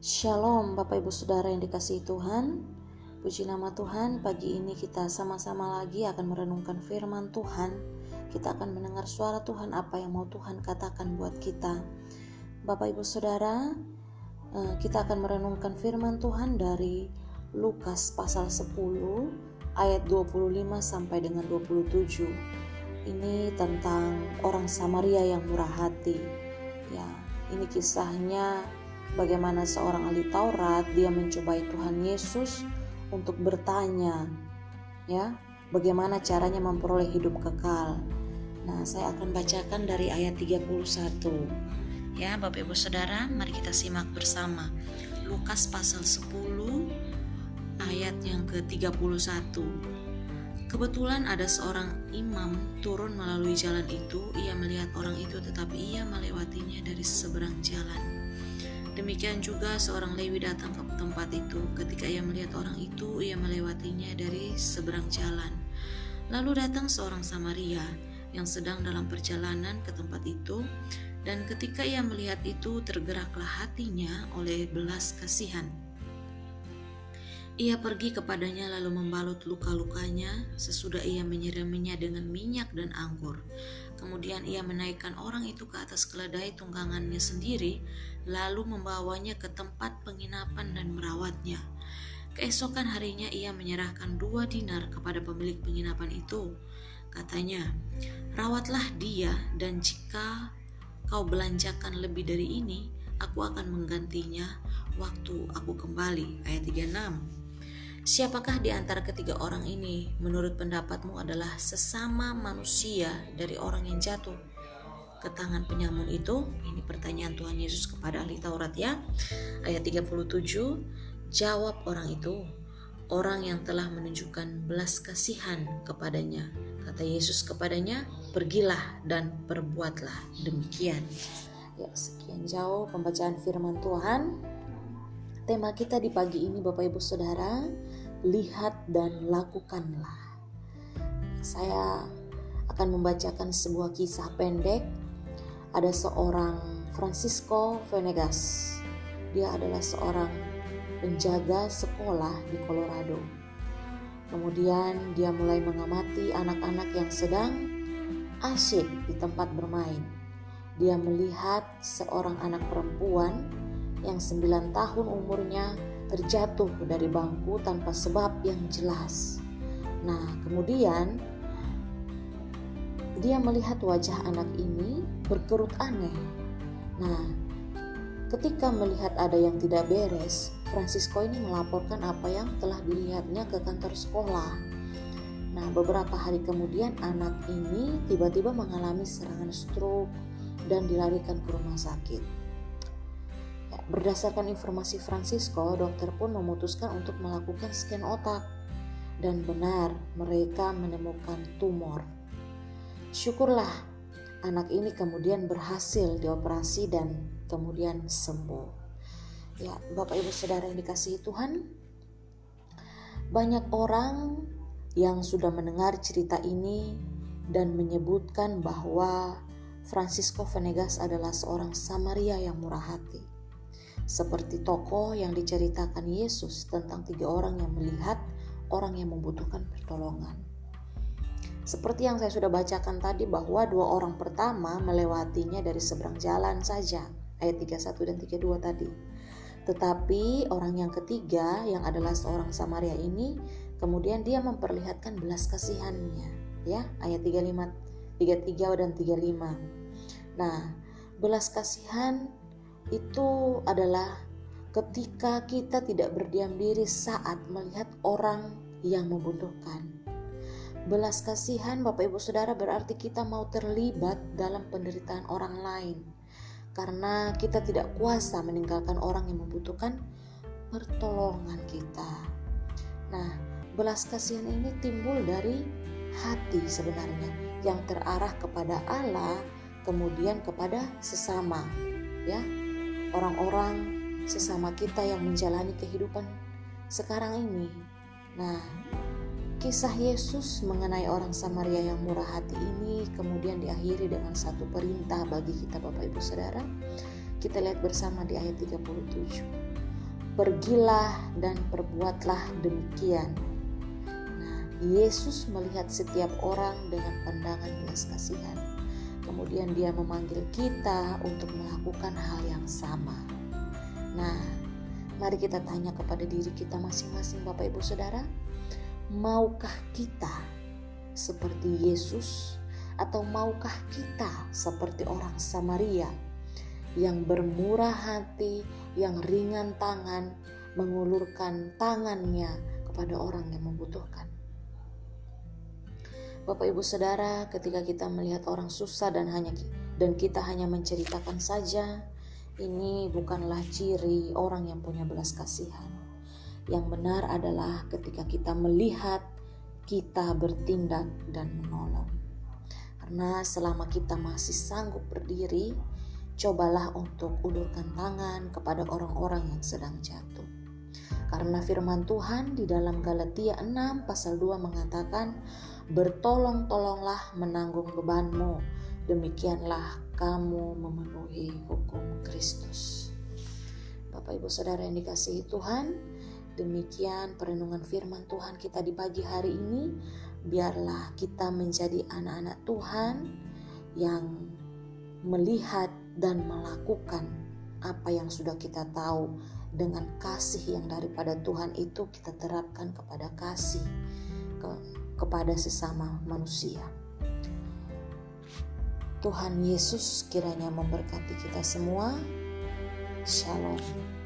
Shalom Bapak Ibu Saudara yang dikasihi Tuhan. Puji nama Tuhan pagi ini kita sama-sama lagi akan merenungkan firman Tuhan. Kita akan mendengar suara Tuhan apa yang mau Tuhan katakan buat kita. Bapak Ibu Saudara eh, kita akan merenungkan firman Tuhan dari Lukas pasal 10 ayat 25 sampai dengan 27 Ini tentang orang Samaria yang murah hati. Ya, ini kisahnya bagaimana seorang ahli Taurat dia mencobai Tuhan Yesus untuk bertanya ya bagaimana caranya memperoleh hidup kekal. Nah, saya akan bacakan dari ayat 31. Ya, Bapak Ibu Saudara, mari kita simak bersama. Lukas pasal 10 ayat yang ke-31. Kebetulan ada seorang imam turun melalui jalan itu. Ia melihat orang itu, tetapi ia melewatinya dari seberang jalan. Demikian juga seorang Lewi datang ke tempat itu. Ketika ia melihat orang itu, ia melewatinya dari seberang jalan. Lalu datang seorang Samaria yang sedang dalam perjalanan ke tempat itu, dan ketika ia melihat itu, tergeraklah hatinya oleh belas kasihan. Ia pergi kepadanya lalu membalut luka-lukanya sesudah ia menyiraminya dengan minyak dan anggur. Kemudian ia menaikkan orang itu ke atas keledai tunggangannya sendiri, lalu membawanya ke tempat penginapan dan merawatnya. Keesokan harinya ia menyerahkan dua dinar kepada pemilik penginapan itu. Katanya, rawatlah dia dan jika kau belanjakan lebih dari ini, aku akan menggantinya waktu aku kembali. Ayat 36 Siapakah di antara ketiga orang ini menurut pendapatmu adalah sesama manusia dari orang yang jatuh ke tangan penyamun itu? Ini pertanyaan Tuhan Yesus kepada ahli Taurat ya. Ayat 37, jawab orang itu, orang yang telah menunjukkan belas kasihan kepadanya. Kata Yesus kepadanya, pergilah dan perbuatlah demikian. Ya, sekian jauh pembacaan firman Tuhan. Tema kita di pagi ini Bapak Ibu Saudara, lihat dan lakukanlah. Saya akan membacakan sebuah kisah pendek. Ada seorang Francisco Venegas. Dia adalah seorang penjaga sekolah di Colorado. Kemudian dia mulai mengamati anak-anak yang sedang asyik di tempat bermain. Dia melihat seorang anak perempuan yang 9 tahun umurnya terjatuh dari bangku tanpa sebab yang jelas. Nah, kemudian dia melihat wajah anak ini berkerut aneh. Nah, ketika melihat ada yang tidak beres, Francisco ini melaporkan apa yang telah dilihatnya ke kantor sekolah. Nah, beberapa hari kemudian anak ini tiba-tiba mengalami serangan stroke dan dilarikan ke rumah sakit. Berdasarkan informasi Francisco, dokter pun memutuskan untuk melakukan scan otak. Dan benar, mereka menemukan tumor. Syukurlah, anak ini kemudian berhasil dioperasi dan kemudian sembuh. Ya, Bapak Ibu Saudara yang dikasihi Tuhan, banyak orang yang sudah mendengar cerita ini dan menyebutkan bahwa Francisco Venegas adalah seorang Samaria yang murah hati seperti tokoh yang diceritakan Yesus tentang tiga orang yang melihat orang yang membutuhkan pertolongan. Seperti yang saya sudah bacakan tadi bahwa dua orang pertama melewatinya dari seberang jalan saja, ayat 31 dan 32 tadi. Tetapi orang yang ketiga yang adalah seorang Samaria ini kemudian dia memperlihatkan belas kasihannya, ya, ayat 35 33 dan 35. Nah, belas kasihan itu adalah ketika kita tidak berdiam diri saat melihat orang yang membutuhkan. Belas kasihan Bapak Ibu Saudara berarti kita mau terlibat dalam penderitaan orang lain. Karena kita tidak kuasa meninggalkan orang yang membutuhkan pertolongan kita. Nah, belas kasihan ini timbul dari hati sebenarnya yang terarah kepada Allah kemudian kepada sesama ya orang-orang sesama kita yang menjalani kehidupan sekarang ini. Nah, kisah Yesus mengenai orang Samaria yang murah hati ini kemudian diakhiri dengan satu perintah bagi kita Bapak Ibu Saudara. Kita lihat bersama di ayat 37. pergilah dan perbuatlah demikian. Nah, Yesus melihat setiap orang dengan pandangan belas kasihan. Kemudian dia memanggil kita untuk melakukan hal yang sama. Nah, mari kita tanya kepada diri kita masing-masing Bapak Ibu Saudara, maukah kita seperti Yesus atau maukah kita seperti orang Samaria yang bermurah hati, yang ringan tangan, mengulurkan tangannya kepada orang yang membutuhkan. Bapak Ibu Saudara, ketika kita melihat orang susah dan hanya dan kita hanya menceritakan saja, ini bukanlah ciri orang yang punya belas kasihan. Yang benar adalah ketika kita melihat, kita bertindak dan menolong. Karena selama kita masih sanggup berdiri, cobalah untuk ulurkan tangan kepada orang-orang yang sedang jatuh. Karena firman Tuhan di dalam Galatia 6 pasal 2 mengatakan, Bertolong-tolonglah menanggung bebanmu, demikianlah kamu memenuhi hukum Kristus. Bapak Ibu Saudara yang dikasihi Tuhan, demikian perenungan firman Tuhan kita di pagi hari ini. Biarlah kita menjadi anak-anak Tuhan yang melihat dan melakukan apa yang sudah kita tahu dengan kasih yang daripada Tuhan itu kita terapkan kepada kasih kepada sesama manusia. Tuhan Yesus kiranya memberkati kita semua. Shalom.